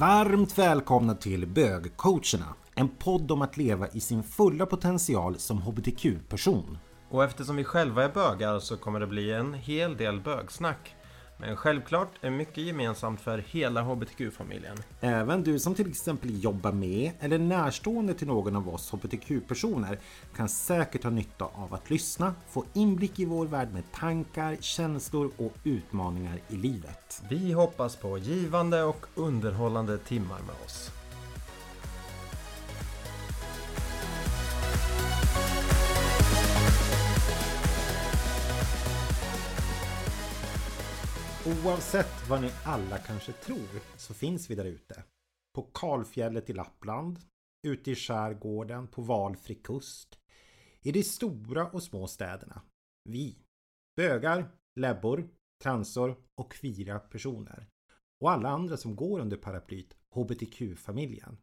Varmt välkomna till Bögcoacherna. En podd om att leva i sin fulla potential som hbtq-person. Och eftersom vi själva är bögar så kommer det bli en hel del bögsnack. Men självklart är mycket gemensamt för hela hbtq-familjen. Även du som till exempel jobbar med eller närstående till någon av oss hbtq-personer kan säkert ha nytta av att lyssna, få inblick i vår värld med tankar, känslor och utmaningar i livet. Vi hoppas på givande och underhållande timmar med oss. Oavsett vad ni alla kanske tror så finns vi där ute. På kalfjället i Lappland, ute i skärgården, på valfri kust, i de stora och små städerna. Vi, bögar, läbbor, transor och kvira personer. Och alla andra som går under paraplyt HBTQ-familjen.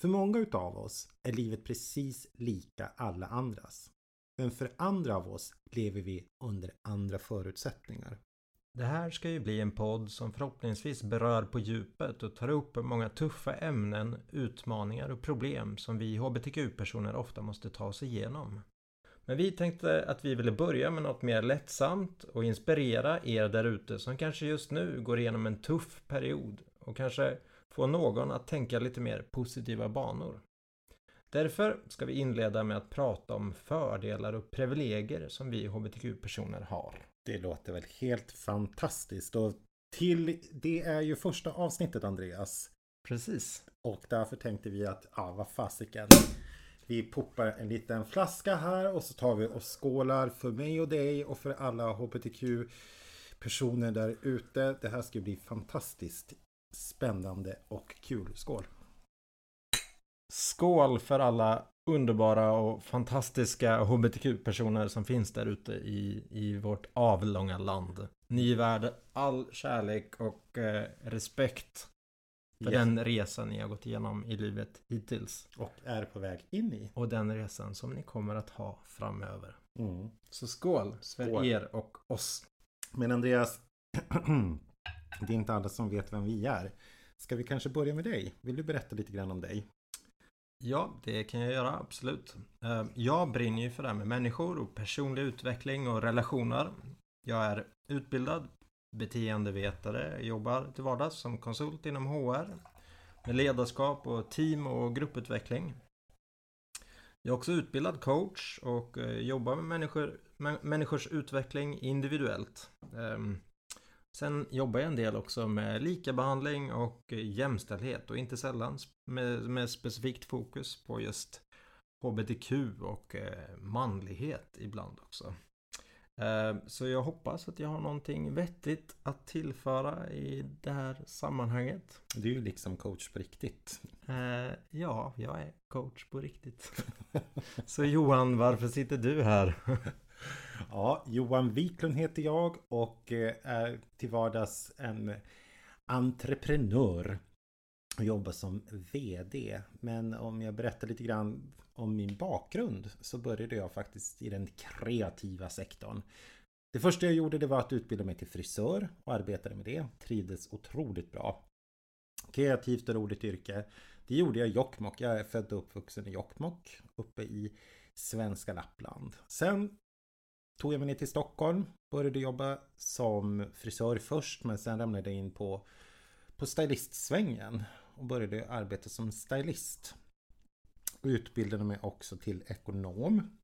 För många utav oss är livet precis lika alla andras. Men för andra av oss lever vi under andra förutsättningar. Det här ska ju bli en podd som förhoppningsvis berör på djupet och tar upp många tuffa ämnen, utmaningar och problem som vi hbtq-personer ofta måste ta oss igenom. Men vi tänkte att vi ville börja med något mer lättsamt och inspirera er där ute som kanske just nu går igenom en tuff period och kanske få någon att tänka lite mer positiva banor. Därför ska vi inleda med att prata om fördelar och privilegier som vi hbtq-personer har. Det låter väl helt fantastiskt och till det är ju första avsnittet Andreas. Precis. Och därför tänkte vi att, ja vad fasiken. Vi poppar en liten flaska här och så tar vi och skålar för mig och dig och för alla HBTQ personer där ute. Det här ska bli fantastiskt spännande och kul. Skål! Skål för alla underbara och fantastiska hbtq-personer som finns där ute i, i vårt avlånga land. Ni är värda all kärlek och eh, respekt för Yes. den resan ni har gått igenom i livet hittills. Och är på väg in i. Och den resan som ni kommer att ha framöver. Mm. Så skål för Skål. er och oss. Men Andreas, det är inte alla som vet vem vi är. Ska vi kanske börja med dig? Vill du berätta lite grann om dig? Ja, det kan jag göra, absolut. Eh, jag brinner ju för det här med människor och personlig utveckling och relationer. Jag är utbildad beteendevetare, jobbar till vardags som konsult inom HR med ledarskap och team och grupputveckling. Jag är också utbildad coach och eh, jobbar med människor, människors utveckling individuellt. Ehm, Sen jobbar jag en del också med likabehandling och jämställdhet och inte sällan med, med specifikt fokus på just HBTQ och eh, manlighet ibland också. Eh, Så jag hoppas att jag har någonting vettigt att tillföra i det här sammanhanget. Du är ju liksom coach på riktigt. Eh, Ja, jag är coach på riktigt. Så Johan, varför sitter du här? Ja, Johan Wiklund heter jag och eh, är till vardags en entreprenör. Och jobbar som VD. Men om jag berättar lite grann om min bakgrund så började jag faktiskt i den kreativa sektorn. Det första jag gjorde det var att utbilda mig till frisör och arbetade med det. Trivdes otroligt bra. Kreativt och roligt yrke. Det gjorde jag i Jokkmokk. Jag är född och uppvuxen i Jokkmokk uppe i svenska Lappland. Sen tog jag mig ner till Stockholm. Började jobba som frisör först men sen ramlade jag in på, på stylistsvängen och började arbeta som stylist. Utbildade mig också till ekonom.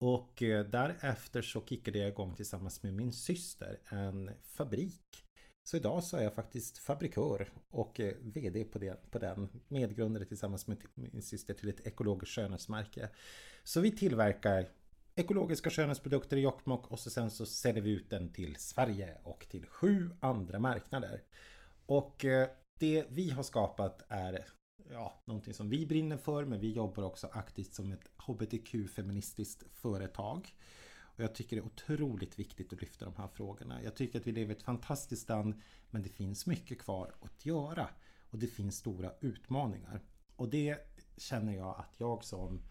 Och eh, därefter så kickade jag igång tillsammans med min syster en fabrik. Så idag så är jag faktiskt fabrikör och eh, VD på, det, på den. Medgrundare tillsammans med min syster till ett ekologiskt skönhetsmärke. Så vi tillverkar ekologiska skönhetsprodukter i Jokkmokk och så sen så säljer vi ut den till Sverige och till sju andra marknader. Och eh, det vi har skapat är ja, någonting som vi brinner för men vi jobbar också aktivt som ett hbtq-feministiskt företag. Och jag tycker det är otroligt viktigt att lyfta de här frågorna. Jag tycker att vi lever i ett fantastiskt land men det finns mycket kvar att göra. Och det finns stora utmaningar. Och det känner jag att jag som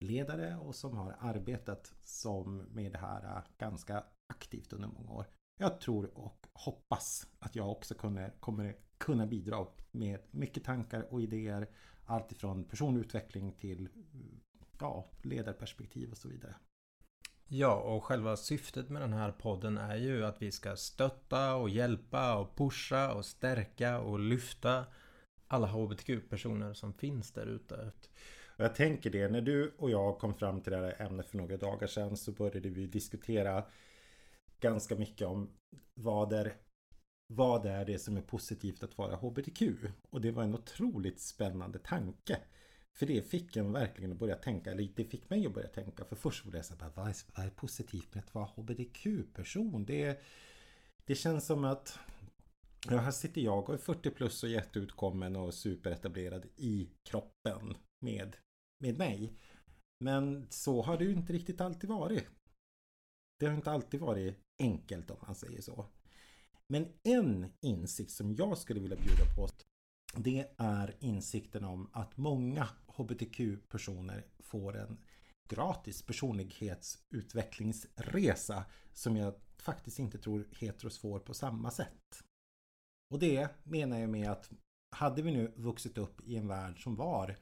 ledare och som har arbetat som med det här äh, ganska aktivt under många år. Jag tror och hoppas att jag också kommer, kommer kunna bidra med mycket tankar och idéer. Allt ifrån personlig utveckling till äh, ja, ledarperspektiv och så vidare. Ja, och själva syftet med den här podden är ju att vi ska stötta och hjälpa och pusha och stärka och lyfta alla hbtq-personer som finns där ute. Jag tänker det, när du och jag kom fram till det här ämnet för några dagar sedan så började vi diskutera ganska mycket om vad är, vad är det som är positivt att vara hbtq? Och det var en otroligt spännande tanke. För det fick en verkligen att börja tänka, eller det fick mig att börja tänka. För först var det så här, vad är, vad är positivt med att vara hbtq-person? Det, det känns som att Ja, här sitter jag och är 40 plus och jätteutkommen och superetablerad i kroppen med, med mig. Men så har det ju inte riktigt alltid varit. Det har inte alltid varit enkelt om man säger så. Men en insikt som jag skulle vilja bjuda på det är insikten om att många hbtq-personer får en gratis personlighetsutvecklingsresa som jag faktiskt inte tror heteros får på samma sätt. Och det menar jag med att hade vi nu vuxit upp i en värld som var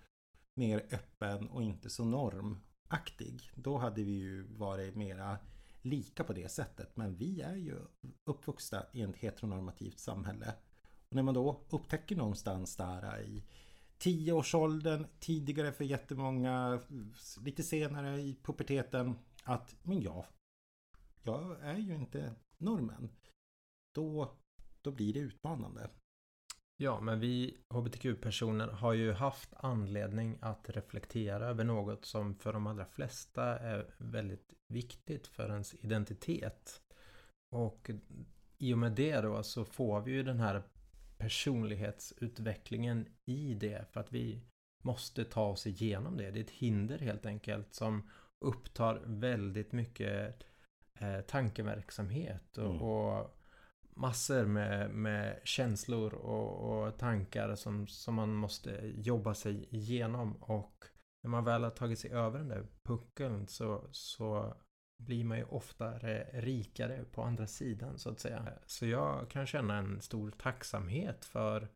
mer öppen och inte så normaktig då hade vi ju varit mera lika på det sättet. Men vi är ju uppvuxna i ett heteronormativt samhälle. Och när man då upptäcker någonstans där i tioårsåldern, tidigare för jättemånga, lite senare i puberteten att men jag, jag är ju inte normen. Då, då blir det utmanande. Ja, men vi hbtq-personer har ju haft anledning att reflektera över något som för de allra flesta är väldigt viktigt för ens identitet. Och i och med det då så får vi ju den här personlighetsutvecklingen i det för att vi måste ta oss igenom det. Det är ett hinder helt enkelt som upptar väldigt mycket eh, tankeverksamhet och, mm. och massor med, med känslor och, och, tankar som, som man måste jobba sig igenom och när man väl har tagit sig över den där puckeln så, så blir man ju oftare rikare på andra sidan så att säga. Så jag kan känna en stor tacksamhet för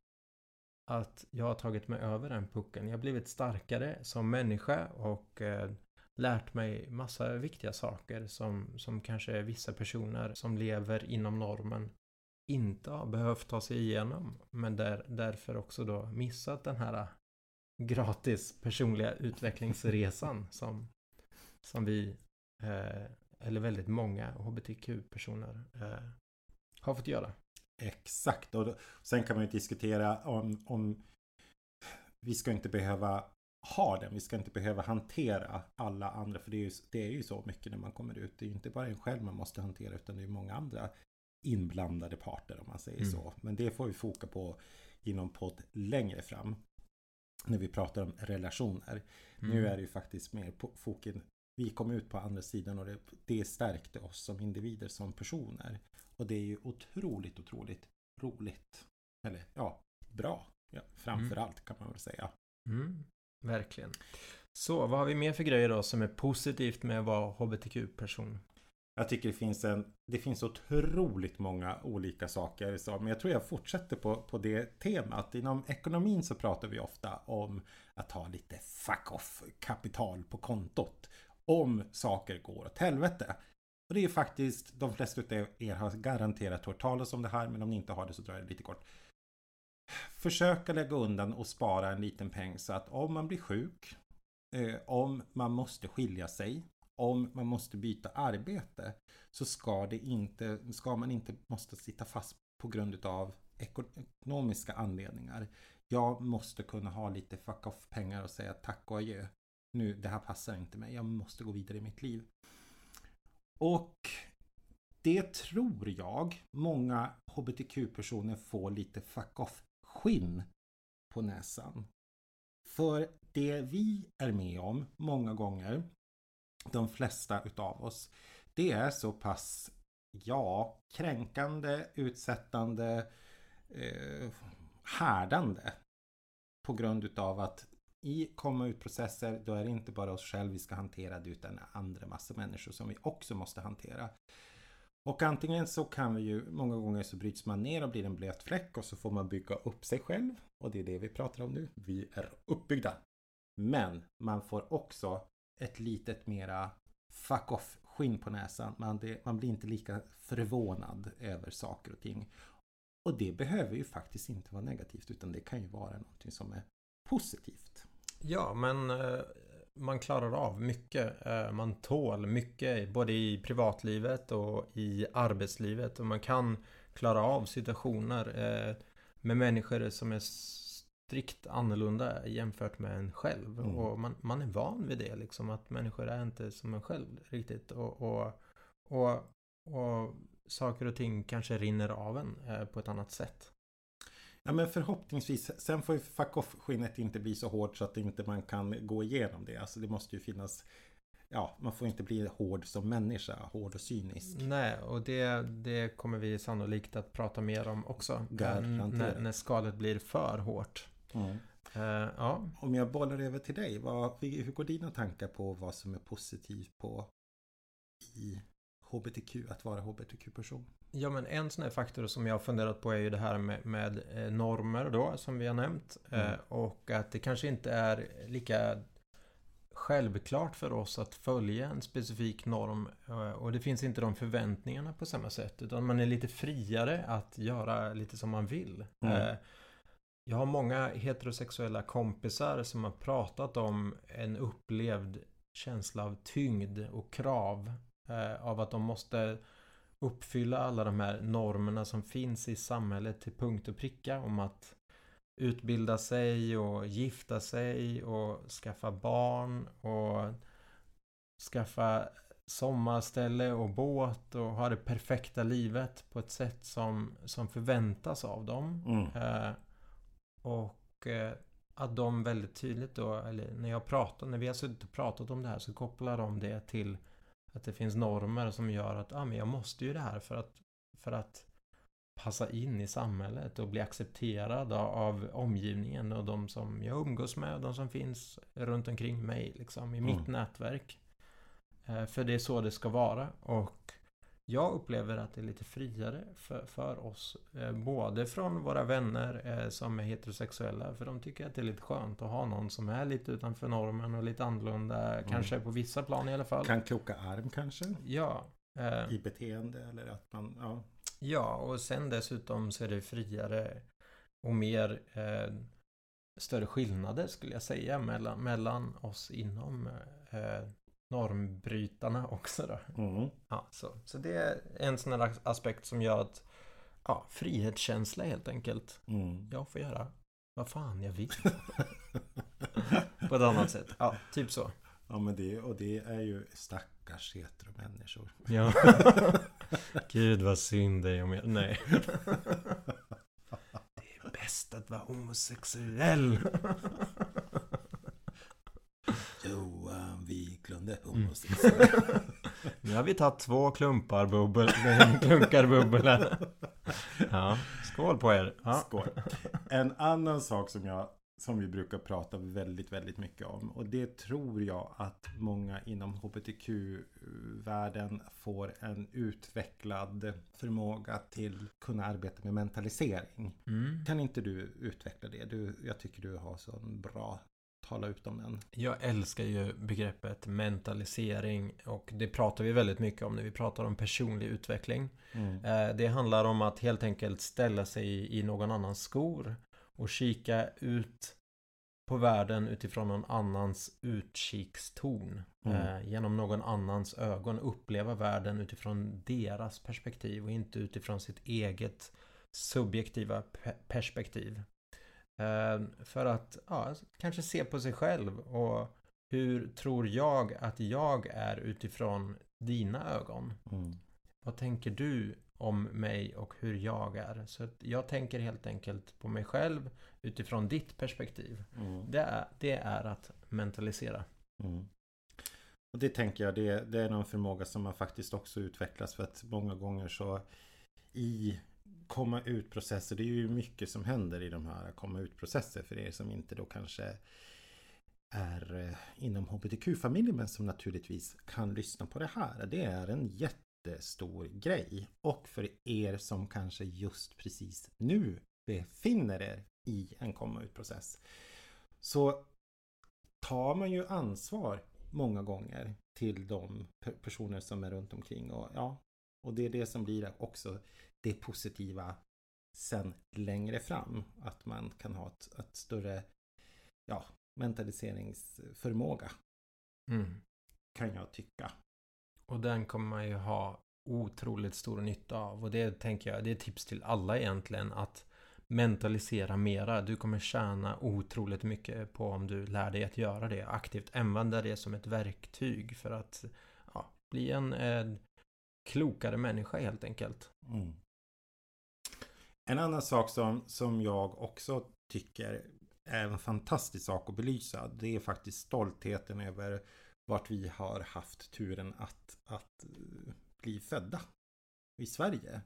att jag har tagit mig över den puckeln. Jag har blivit starkare som människa och eh, lärt mig massa viktiga saker som, som kanske vissa personer som lever inom normen inte har behövt ta sig igenom. Men där, därför också då missat den här gratis personliga utvecklingsresan som, som vi eh, eller väldigt många hbtq-personer eh, har fått göra. Exakt, och sen kan man ju diskutera om, om vi ska inte behöva ha den. Vi ska inte behöva hantera alla andra. För det är, ju, det är ju så mycket när man kommer ut. Det är ju inte bara en själv man måste hantera utan det är många andra inblandade parter om man säger mm. så. Men det får vi foka på inom podd längre fram. När vi pratar om relationer. Mm. Nu är det ju faktiskt mer foken. Vi kom ut på andra sidan och det, det stärkte oss som individer, som personer. Och det är ju otroligt, otroligt roligt. Eller ja, bra. Ja, framför mm. allt kan man väl säga. Mm, verkligen. Så vad har vi mer för grejer då som är positivt med att vara hbtq-person? Jag tycker det finns en Det finns otroligt många olika saker så, men jag tror jag fortsätter på, på det temat. Inom ekonomin så pratar vi ofta om att ha lite fuck off kapital på kontot. Om saker går åt helvete. Och det är faktiskt de flesta av er har garanterat hört talas om det här men om ni inte har det så drar jag det lite kort. Försöka lägga undan och spara en liten peng så att om man blir sjuk eh, om man måste skilja sig om man måste byta arbete så ska, det inte, ska man inte måste sitta fast på grund av ekonomiska anledningar. Jag måste kunna ha lite fuck off pengar och säga tack och adjö. Nu, det här passar inte mig. Jag måste gå vidare i mitt liv. Och det tror jag många hbtq-personer får lite fuck off skinn på näsan. För det vi är med om många gånger de flesta utav oss. Det är så pass, ja, kränkande, utsättande, eh, härdande. På grund utav att i komma ut processer då är det inte bara oss själva vi ska hantera det utan andra massa människor som vi också måste hantera. Och antingen så kan vi ju, många gånger så bryts man ner och blir en blöt fläck och så får man bygga upp sig själv. Och det är det vi pratar om nu. Vi är uppbyggda. Men man får också ett litet mera fuck off skinn på näsan. Man, det, man blir inte lika förvånad över saker och ting. Och det behöver ju faktiskt inte vara negativt utan det kan ju vara någonting som är positivt. Ja, men eh, man klarar av mycket. Eh, man tål mycket både i privatlivet och i arbetslivet och man kan klara av situationer eh, med människor som är strikt annorlunda jämfört med en själv. Mm. Och man, man är van vid det liksom att människor är inte som en själv riktigt. Och, och, och, och saker och ting kanske rinner av en eh, på ett annat sätt. Ja men förhoppningsvis. Sen får ju fuck off-skinnet inte bli så hårt så att inte man kan gå igenom det. Alltså det måste ju finnas Ja, man får inte bli hård som människa, hård och cynisk. Nej, och det, det kommer vi sannolikt att prata mer om också. När, när skalet blir för hårt. Mm. Uh, ja. Om jag bollar över till dig, vad, hur går dina tankar på vad som är positivt på i HBTQ, att vara HBTQ-person? Ja men en sån här faktor som jag har funderat på är ju det här med, med eh, normer då som vi har nämnt. Eh, mm. och att det kanske inte är lika självklart för oss att följa en specifik norm. Eh, och det finns inte de förväntningarna på samma sätt. Utan man är lite friare att göra lite som man vill. Mm. Jag har många heterosexuella kompisar som har pratat om en upplevd känsla av tyngd och krav. Av att de måste uppfylla alla de här normerna som finns i samhället till punkt och pricka om att utbilda sig och gifta sig och skaffa barn och skaffa sommarställe och båt och ha det perfekta livet på ett sätt som, som förväntas av dem. Mm. Eh, och eh, att de väldigt tydligt då, eller när jag pratar, när vi har suttit och pratat om det här så kopplar de det till att det finns normer som gör att ah, men jag måste ju det här för att, för att passa in i samhället och bli accepterad av omgivningen och de som jag umgås med och de som finns runt omkring mig liksom i mm. mitt nätverk. Eh, för det är så det ska vara och jag upplever att det är lite friare för, för oss. Eh, både från våra vänner eh, som är heterosexuella. För de tycker att det är lite skönt att ha någon som är lite utanför normen och lite annorlunda. Mm. Kanske på vissa plan i alla fall. Kan kroka arm kanske? Ja. Eh, I beteende eller att man, ja. Ja, och sen dessutom så är det friare och mer större skillnader skulle jag säga mellan, mellan oss inom normbrytarna också då. Mm. Ja, så. så det är en sån här aspekt som gör att ja, frihetskänsla helt enkelt. Mm. Jag får göra vad fan jag vill. På ett annat sätt. Ja, typ så. Ja, men det, och det är ju stackars heteromänniskor. Ja. Gud vad synd det är om jag... Nej. Det är bäst att vara homosexuell. Wiklund är homosexuell. Mm. nu har vi tagit två klumpar bubbel, klunkar bubbel här. Ja, skål på er. Ja. Skål. En annan sak som jag som vi brukar prata väldigt, väldigt mycket om. Och det tror jag att många inom HBTQ-världen får en utvecklad förmåga till kunna arbeta med mentalisering. Mm. Kan inte du utveckla det? Du, jag tycker du har så bra tala ut om den. Jag älskar ju begreppet mentalisering och det pratar vi väldigt mycket om när vi pratar om personlig utveckling. Mm. Eh, det handlar om att helt enkelt ställa sig i någon annans skor och kika ut på världen utifrån någon annans utkikston. Mm. Eh, genom någon annans ögon uppleva världen utifrån deras perspektiv och inte utifrån sitt eget subjektiva perspektiv. Eh, för att ja, kanske se på sig själv och hur tror jag att jag är utifrån dina ögon? Mm. Vad tänker du om mig och hur jag är? Så jag tänker helt enkelt på mig själv utifrån ditt perspektiv. Mm. Det, är, det är att mentalisera. Mm. Och det tänker jag, det, det är någon förmåga som man faktiskt också utvecklas för att många gånger så i komma ut processer. Det är ju mycket som händer i de här komma ut processer för er som inte då kanske är eh, inom HBTQ-familjen men som naturligtvis kan lyssna på det här. Det är en jättestor grej. Och för er som kanske just precis nu befinner er i en komma ut-process så tar man ju ansvar många gånger till de personer som är runt omkring. Och, ja, och det är det som blir också det positiva sen längre fram. Att man kan ha ett, ett större ja, mentaliseringsförmåga. Mm. Kan jag tycka. Och den kommer man ju ha otroligt stor nytta av. Och det tänker jag, det är tips till alla egentligen. Att mentalisera mera. Du kommer tjäna otroligt mycket på om du lär dig att göra det aktivt. Använda det som ett verktyg för att ja, bli en eh, klokare människa helt enkelt. Mm. En annan sak som, som jag också tycker är en fantastisk sak att belysa. Det är faktiskt stoltheten över vart vi har haft turen att, att eh, bli födda i Sverige.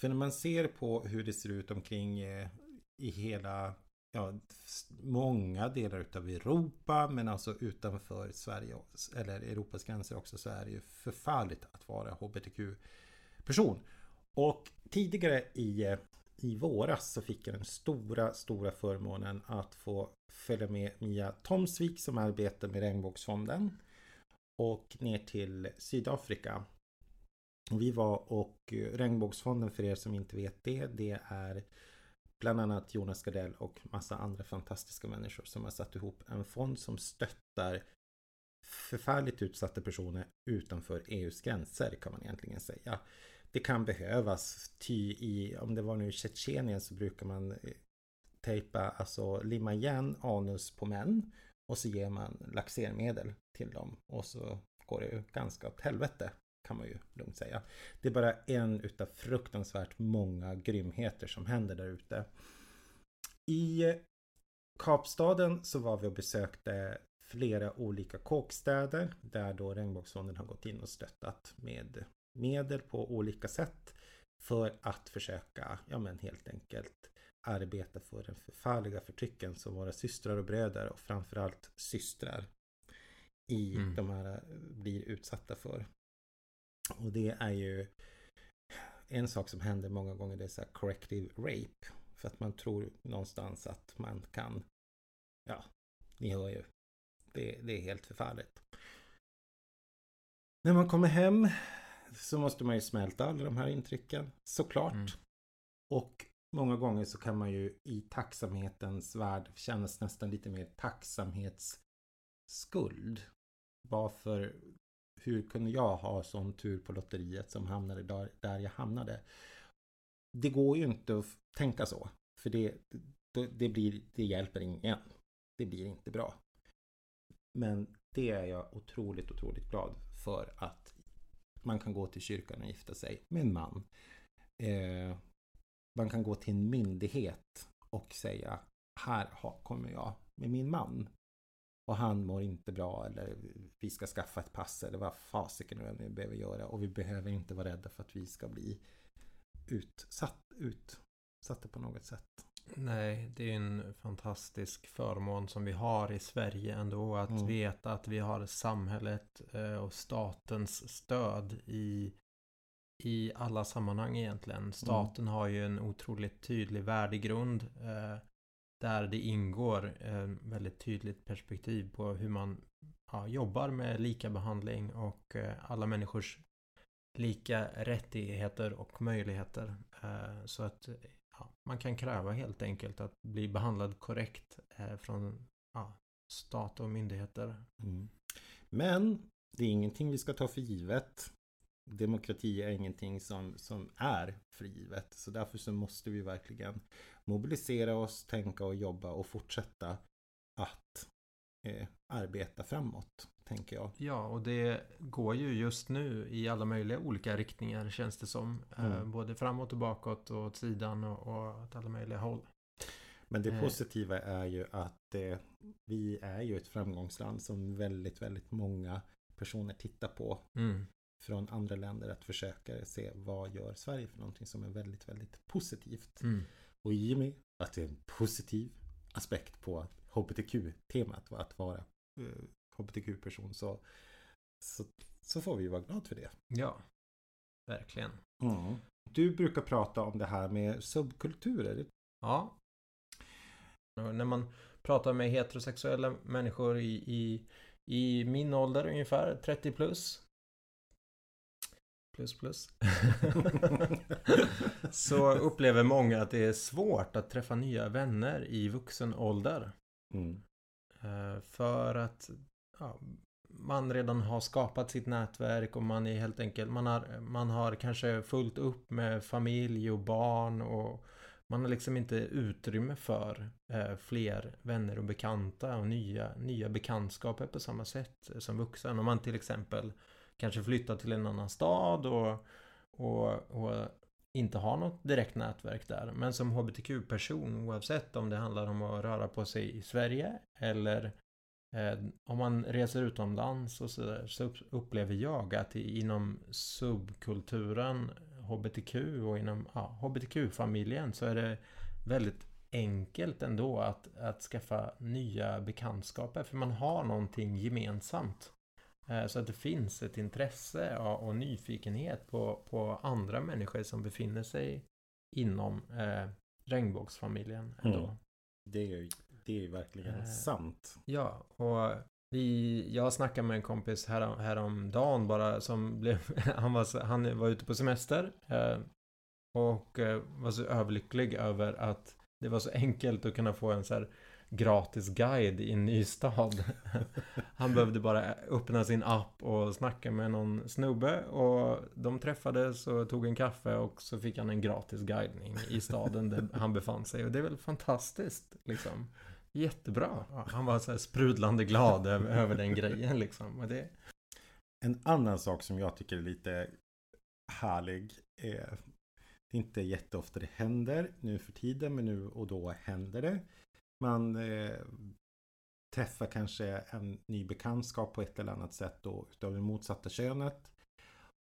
För när man ser på hur det ser ut omkring eh, i hela, ja, många delar utav Europa men alltså utanför Sverige eller Europas gränser också så är det ju förfärligt att vara HBTQ-person. Och tidigare i, i våras så fick jag den stora, stora förmånen att få följa med Mia Tomsvik som arbetar med Regnbågsfonden och ner till Sydafrika vi var och eh, Regnbågsfonden för er som inte vet det, det är bland annat Jonas Gardell och massa andra fantastiska människor som har satt ihop en fond som stöttar förfärligt utsatta personer utanför EUs gränser kan man egentligen säga. Det kan behövas, ty i, om det var nu i Tjetjenien så brukar man eh, tejpa, alltså limma igen anus på män och så ger man laxermedel till dem och så går det ju ganska åt helvete kan man ju lugnt säga. Det är bara en utav fruktansvärt många grymheter som händer där ute. I eh, Kapstaden så var vi och besökte flera olika kåkstäder där då Regnbågsfonden har gått in och stöttat med medel på olika sätt för att försöka, ja men helt enkelt arbeta för den förfärliga förtrycken som våra systrar och bröder och framförallt systrar i mm. de här blir utsatta för. Och det är ju en sak som händer många gånger det är så här corrective rape. För att man tror någonstans att man kan, ja, ni hör ju. Det, det är helt förfärligt. När man kommer hem så måste man ju smälta alla de här intrycken, såklart. Mm. Och många gånger så kan man ju i tacksamhetens värld kännas nästan lite mer tacksamhetsskuld. Varför hur kunde jag ha sån tur på lotteriet som hamnade där, där jag hamnade? Det går ju inte att tänka så. För det, det, blir, det hjälper ingen. Det blir inte bra. Men det är jag otroligt, otroligt glad för att man kan gå till kyrkan och gifta sig med en man. Eh, man kan gå till en myndighet och säga här kommer jag med min man och han mår inte bra eller vi ska skaffa ett pass eller vad fasiken nu vi behöver göra och vi behöver inte vara rädda för att vi ska bli utsatt, utsatta på något sätt. Nej, det är en fantastisk förmån som vi har i Sverige ändå. Att mm. veta att vi har samhället eh, och statens stöd i, i alla sammanhang egentligen. Staten mm. har ju en otroligt tydlig värdegrund. Eh, där det ingår eh, väldigt tydligt perspektiv på hur man ja, jobbar med lika behandling och eh, alla människors lika rättigheter och möjligheter. Så att man kan kräva helt enkelt att bli behandlad korrekt eh, från ja, stat och myndigheter. Mm. Men det är ingenting vi ska ta för givet. Demokrati är ingenting som, som är för givet. Så därför så måste vi verkligen mobilisera oss, tänka och jobba och fortsätta att eh, arbeta framåt, tänker jag. Ja, och det går ju just nu i alla möjliga olika riktningar känns det som. Eh, mm. Både framåt och bakåt och åt sidan och, och åt alla möjliga håll. Men det eh. positiva är ju att eh, vi är ju ett framgångsland som väldigt, väldigt många personer tittar på. Mm. Från andra länder att försöka se vad gör Sverige för någonting som är väldigt, väldigt positivt. Mm. Och i och med att det är en positiv aspekt på HBTQ-temat, att vara eh, HBTQ-person, så, så, så får vi vara glada för det. Ja. Verkligen. Mm. Du brukar prata om det här med subkulturer. Ja. När man pratar med heterosexuella människor i, i, i min ålder ungefär, 30 plus. Plus plus. så upplever många att det är svårt att träffa nya vänner i vuxen ålder. Mm. Eh, För att ja, man redan har skapat sitt nätverk och man är helt enkelt, man har, man har kanske fullt upp med familj och barn och man har liksom inte utrymme för eh, fler vänner och bekanta och nya, nya bekantskaper på samma sätt som vuxen. Om man till exempel kanske flyttar till en annan stad och, och, och inte har något direkt nätverk där. Men som hbtq-person oavsett om det handlar om att röra på sig i Sverige eller Eh, om man reser utomlands och så, där, så upplever jag att inom subkulturen hbtq och inom ja, hbtq-familjen så är det väldigt enkelt ändå att, att skaffa nya bekantskaper för man har någonting gemensamt. Eh, så att det finns ett intresse och och nyfikenhet på, på andra människor som befinner sig inom eh, regnbågsfamiljen ändå. Mm. Det är ju det är ju verkligen Eh. sant. Ja, och vi, jag snackade med en kompis härom, häromdagen bara som blev, han var, han var ute på semester eh, och eh, var så överlycklig över att det var så enkelt att kunna få en så här gratis guide i en ny stad. Han behövde bara öppna sin app och snacka med någon snubbe och de träffades och tog en kaffe och så fick han en gratis guidning i staden där han befann sig och det är väl fantastiskt liksom. Jättebra. Ja, Han var så här sprudlande glad över, över den grejen liksom. Och det, En annan sak som jag tycker är lite härlig. Är, det är inte jätteofta det händer nu för tiden men nu och då händer det. Man eh, träffar kanske en ny bekantskap på ett eller annat sätt då utav det motsatta könet.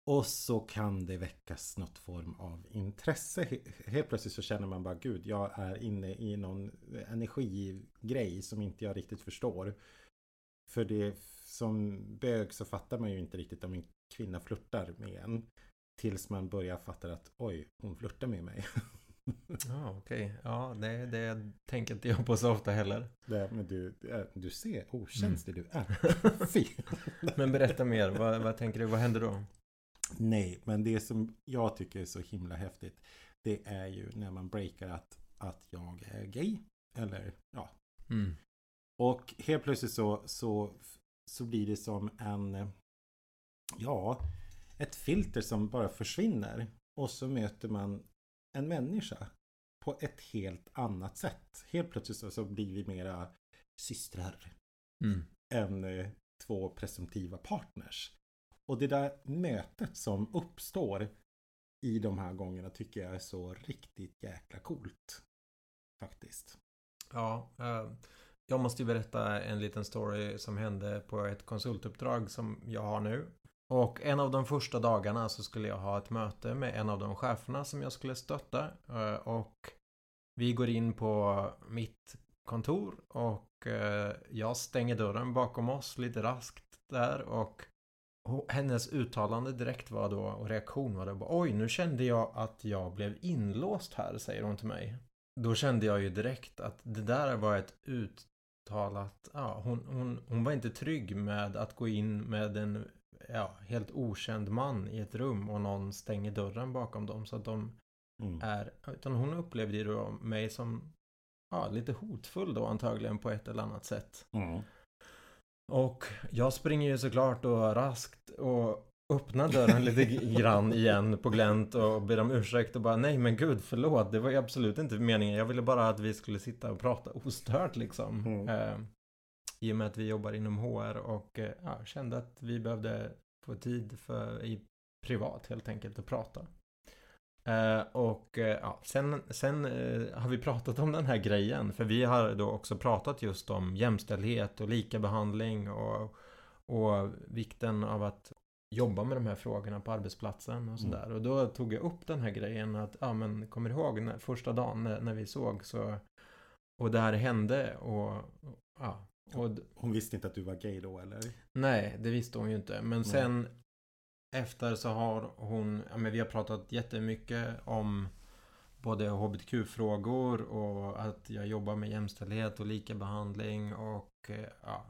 Och så kan det väckas något form av intresse. He- Helt plötsligt så känner man bara gud, jag är inne i någon energigrej som inte jag riktigt förstår. För det som bög så fattar man ju inte riktigt om en kvinna flörtar med en. Tills man börjar fatta att oj, hon flörtar med mig. ja, okej. Ja, det, det tänker inte jag på så ofta heller. Det, men du, eh, du ser okänslig du är. Fy! Men berätta mer. Vad, vad tänker du? Vad händer då? Nej, men det som jag tycker är så himla häftigt. Det är ju när man breakar att, att jag är gay. Eller ja. Mm. Och helt plötsligt så, så, så blir det som en Ja Ett filter som bara försvinner. Och så möter man en människa. På ett helt annat sätt. Helt plötsligt så, så blir vi mera systrar. Mm. än eh, två presumtiva partners. Och det där mötet som uppstår i de här gångerna tycker jag är så riktigt jäkla coolt. Faktiskt. Ja, eh, jag måste ju berätta en liten story som hände på ett konsultuppdrag som jag har nu. Och en av de första dagarna så skulle jag ha ett möte med en av de cheferna som jag skulle stötta. Eh, och vi går in på mitt kontor och eh, jag stänger dörren bakom oss lite raskt där och hennes uttalande direkt var då och reaktion var då oj nu kände jag att jag blev inlåst här säger hon till mig. Då kände jag ju direkt att det där var ett uttalat, ja hon, hon, hon var inte trygg med att gå in med en ja, helt okänd man i ett rum och någon stänger dörren bakom dem så att de Mm. är, utan hon upplevde ju då mig som ja, lite hotfull då antagligen på ett eller annat sätt. Mm. Och jag springer ju såklart då raskt och öppnar dörren lite grann igen på glänt och ber om ursäkt och bara nej men gud förlåt det var ju absolut inte meningen jag ville bara att vi skulle sitta och prata ostört liksom. Mm. Eh, I och med att vi jobbar inom HR och eh, ja, kände att vi behövde få tid för i privat helt enkelt att prata. Eh, och eh, ja, sen, sen eh, har vi pratat om den här grejen. För vi har då också pratat just om jämställdhet och likabehandling och, och vikten av att jobba med de här frågorna på arbetsplatsen och sådär. Och då tog jag upp den här grejen att, ja men kommer du ihåg när, första dagen när, när vi såg så och det här hände och, ja. Och, Hon visste inte att du var gay då eller? nej, det visste hon ju inte. Men sen efter så har hon, ja, men vi har pratat jättemycket om både hbtq-frågor och att jag jobbar med jämställdhet och likabehandling och eh, ja,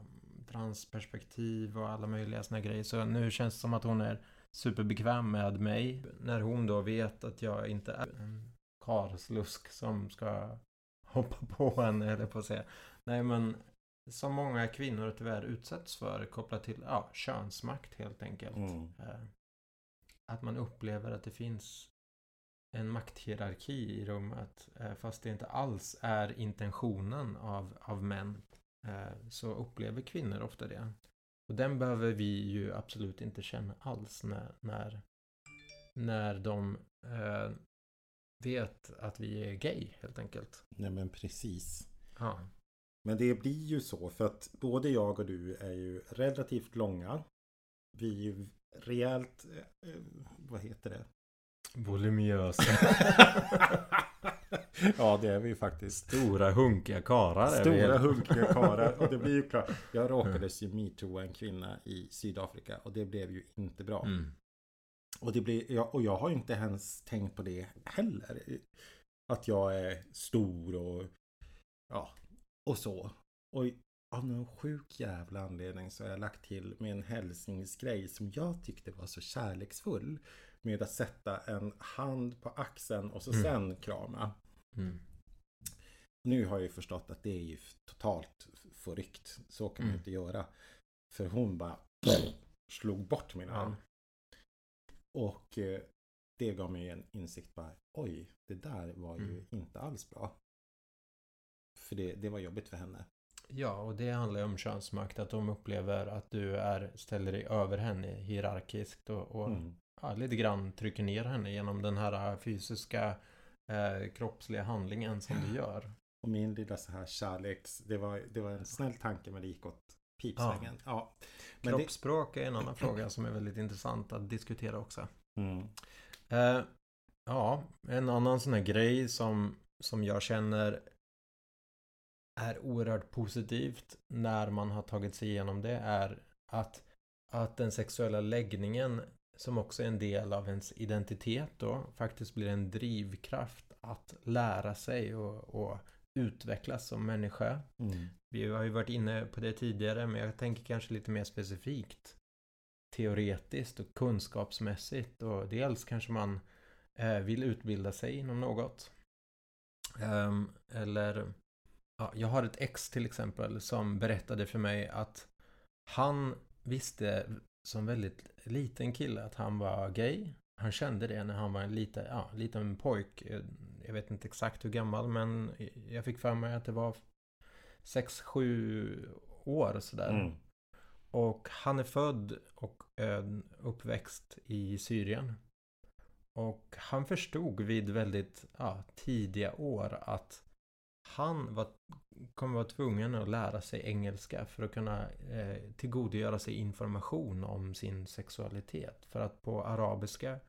transperspektiv och alla möjliga såna grejer. Så nu känns det som att hon är superbekväm med mig. När hon då vet att jag inte är en karlslusk som ska hoppa på henne, eller på att säga. Nej men som många kvinnor tyvärr utsätts för kopplat till ja, könsmakt helt enkelt. Mm. Eh, Att man upplever att det finns en makthierarki i rummet eh, fast det inte alls är intentionen av, av män eh, så upplever kvinnor ofta det. Och den behöver vi ju absolut inte känna alls när, när, när de eh, vet att vi är gay helt enkelt. Nej men precis. Ja. Men det blir ju så för att både jag och du är ju relativt långa. Vi är ju rejält, eh, vad heter det? Voluminösa. ja det är vi ju faktiskt. Stora hunkiga är vi. Stora hunkiga karlar. Och det blir ju klart. Jag råkades ju metooa en kvinna i Sydafrika och det blev ju inte bra. Mm. Och, det blir, ja, och jag har ju inte ens tänkt på det heller. Att jag är stor och ja, och så. Och av någon sjuk jävla anledning så har jag lagt till med en hälsningsgrej som jag tyckte var så kärleksfull. Med att sätta en hand på axeln och så Mm. sen krama. Mm. Nu har jag ju förstått att det är ju totalt förryckt. Så kan man Mm. inte göra. För hon bara slog bort min arm. Och eh, det gav mig en insikt bara, oj, det där var ju Mm. inte alls bra. För det, det var jobbigt för henne. Ja, och det handlar ju om könsmakt. Att de upplever att du är, ställer dig över henne hierarkiskt och, och Mm. ja, lite grann trycker ner henne genom den här fysiska eh, kroppsliga handlingen som du gör. Och min lilla så här kärleks, det var, det var en snäll tanke men det gick åt pipsvängen. Ja. Men det, Kroppsspråk är en annan fråga som är väldigt intressant att diskutera också. mm. Eh, ja, en annan sån här grej som, som jag känner är oerhört positivt när man har tagit sig igenom det är att, att den sexuella läggningen som också är en del av ens identitet då faktiskt blir en drivkraft att lära sig och, och utvecklas som människa. Mm. Vi har ju varit inne på det tidigare men jag tänker kanske lite mer specifikt teoretiskt och kunskapsmässigt och dels kanske man eh, vill utbilda sig inom något. Ehm, eller ja, jag har ett ex till exempel som berättade för mig att han visste som väldigt liten kille att han var gay. Han kände det när han var en liten, ja, liten pojk. Jag vet inte exakt hur gammal men jag fick för mig att det var 6-7 år sådär. Mm. Och han är född och uppväxt i Syrien. Och han förstod vid väldigt ja, tidiga år att han var, kommer vara tvungen att lära sig engelska för att kunna eh, tillgodogöra sig information om sin sexualitet. För att på arabiska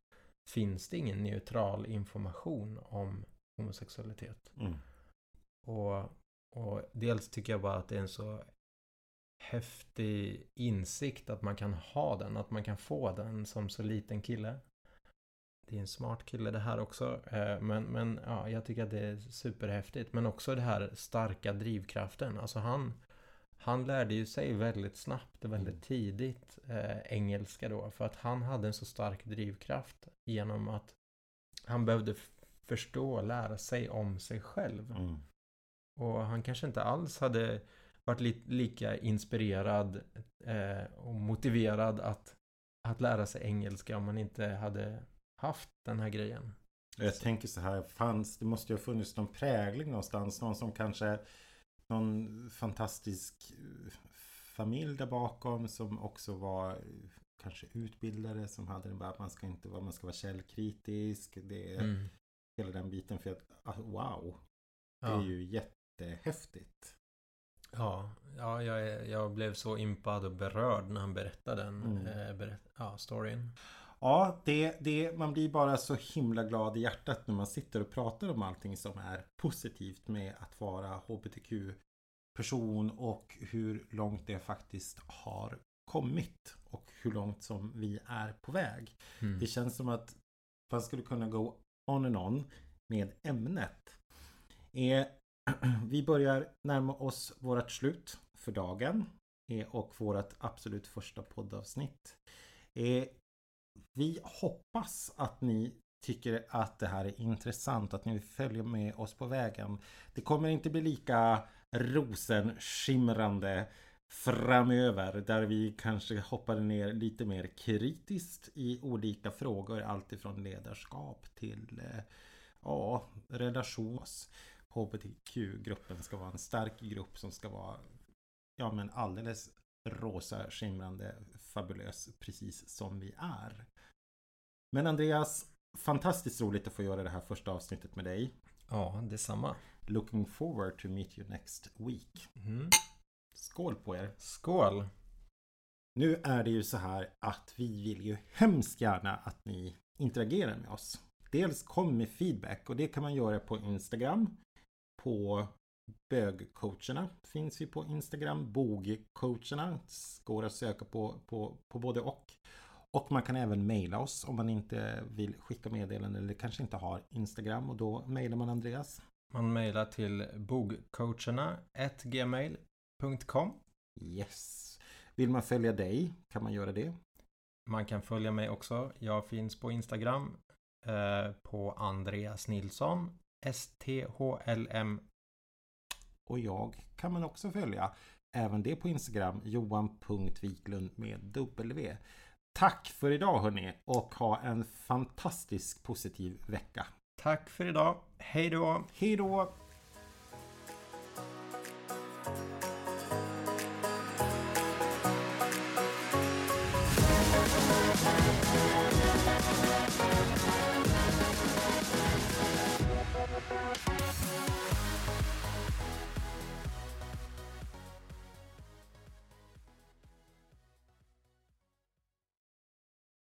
finns det ingen neutral information om homosexualitet. Mm. Och, och dels tycker jag bara att det är en så häftig insikt att man kan ha den, att man kan få den som så liten kille. Det är en smart kille det här också, eh, men, men ja, jag tycker att det är superhäftigt. Men också det här starka drivkraften. Alltså han, han lärde ju sig väldigt snabbt och väldigt Mm. tidigt eh, engelska då, för att han hade en så stark drivkraft genom att han behövde förstå och lära sig om sig själv. Mm. Och han kanske inte alls hade varit li lika inspirerad eh, och motiverad att, att lära sig engelska om man inte hade haft den här grejen. Jag tänker så här, fanns, det måste ju ha funnits någon prägling någonstans. Någon som kanske, någon fantastisk eh, familj där bakom som också var eh, kanske utbildare som hade det bara att man ska inte vara, man ska vara källkritisk. Det är Mm. hela den biten för att, ah, wow. Det Ja. är ju jättehäftigt. Ja, ja jag, jag blev så impad och berörd när han berättade den Mm. eh, berätt, ja, storyn. Ja, det, det, man blir bara så himla glad i hjärtat när man sitter och pratar om allting som är positivt med att vara HBTQ-person och hur långt det faktiskt har kommit och hur långt som vi är på väg. Mm. Det känns som att man skulle kunna gå on and on med ämnet. Eh, vi börjar närma oss vårt slut för dagen eh, och vårt absolut första poddavsnitt. Eh, vi hoppas att ni tycker att det här är intressant, att ni följer med oss på vägen. Det kommer inte bli lika rosenskimrande framöver där vi kanske hoppar ner lite mer kritiskt i olika frågor alltifrån ledarskap till eh, ja, relation. HBTQ-gruppen ska vara en stark grupp som ska vara ja men alldeles rosa skimrande fabulös precis som vi är. Men Andreas, fantastiskt roligt att få göra det här första avsnittet med dig. Ja, detsamma. Looking forward to meet you next week. Mm. Skål på er! Skål! Nu är det ju så här att vi vill ju hemskt gärna att ni interagerar med oss. Dels kom med feedback och det kan man göra på Instagram. På bögcoacherna finns vi på Instagram. Bogcoacherna går att söka på, på, på både och. Och man kan även mejla oss om man inte vill skicka meddelanden eller kanske inte har Instagram och då mejlar man Andreas. Man mejlar till bogcoacherna gmail.com Yes. Vill man följa dig kan man göra det. Man kan följa mig också. Jag finns på Instagram eh, på Andreas Nilsson STHLM Och jag kan man också följa. Även det på Instagram. Johan.viklund med W. Tack för idag hörni och ha en fantastisk positiv vecka. Tack för idag. Hej då! Hej då!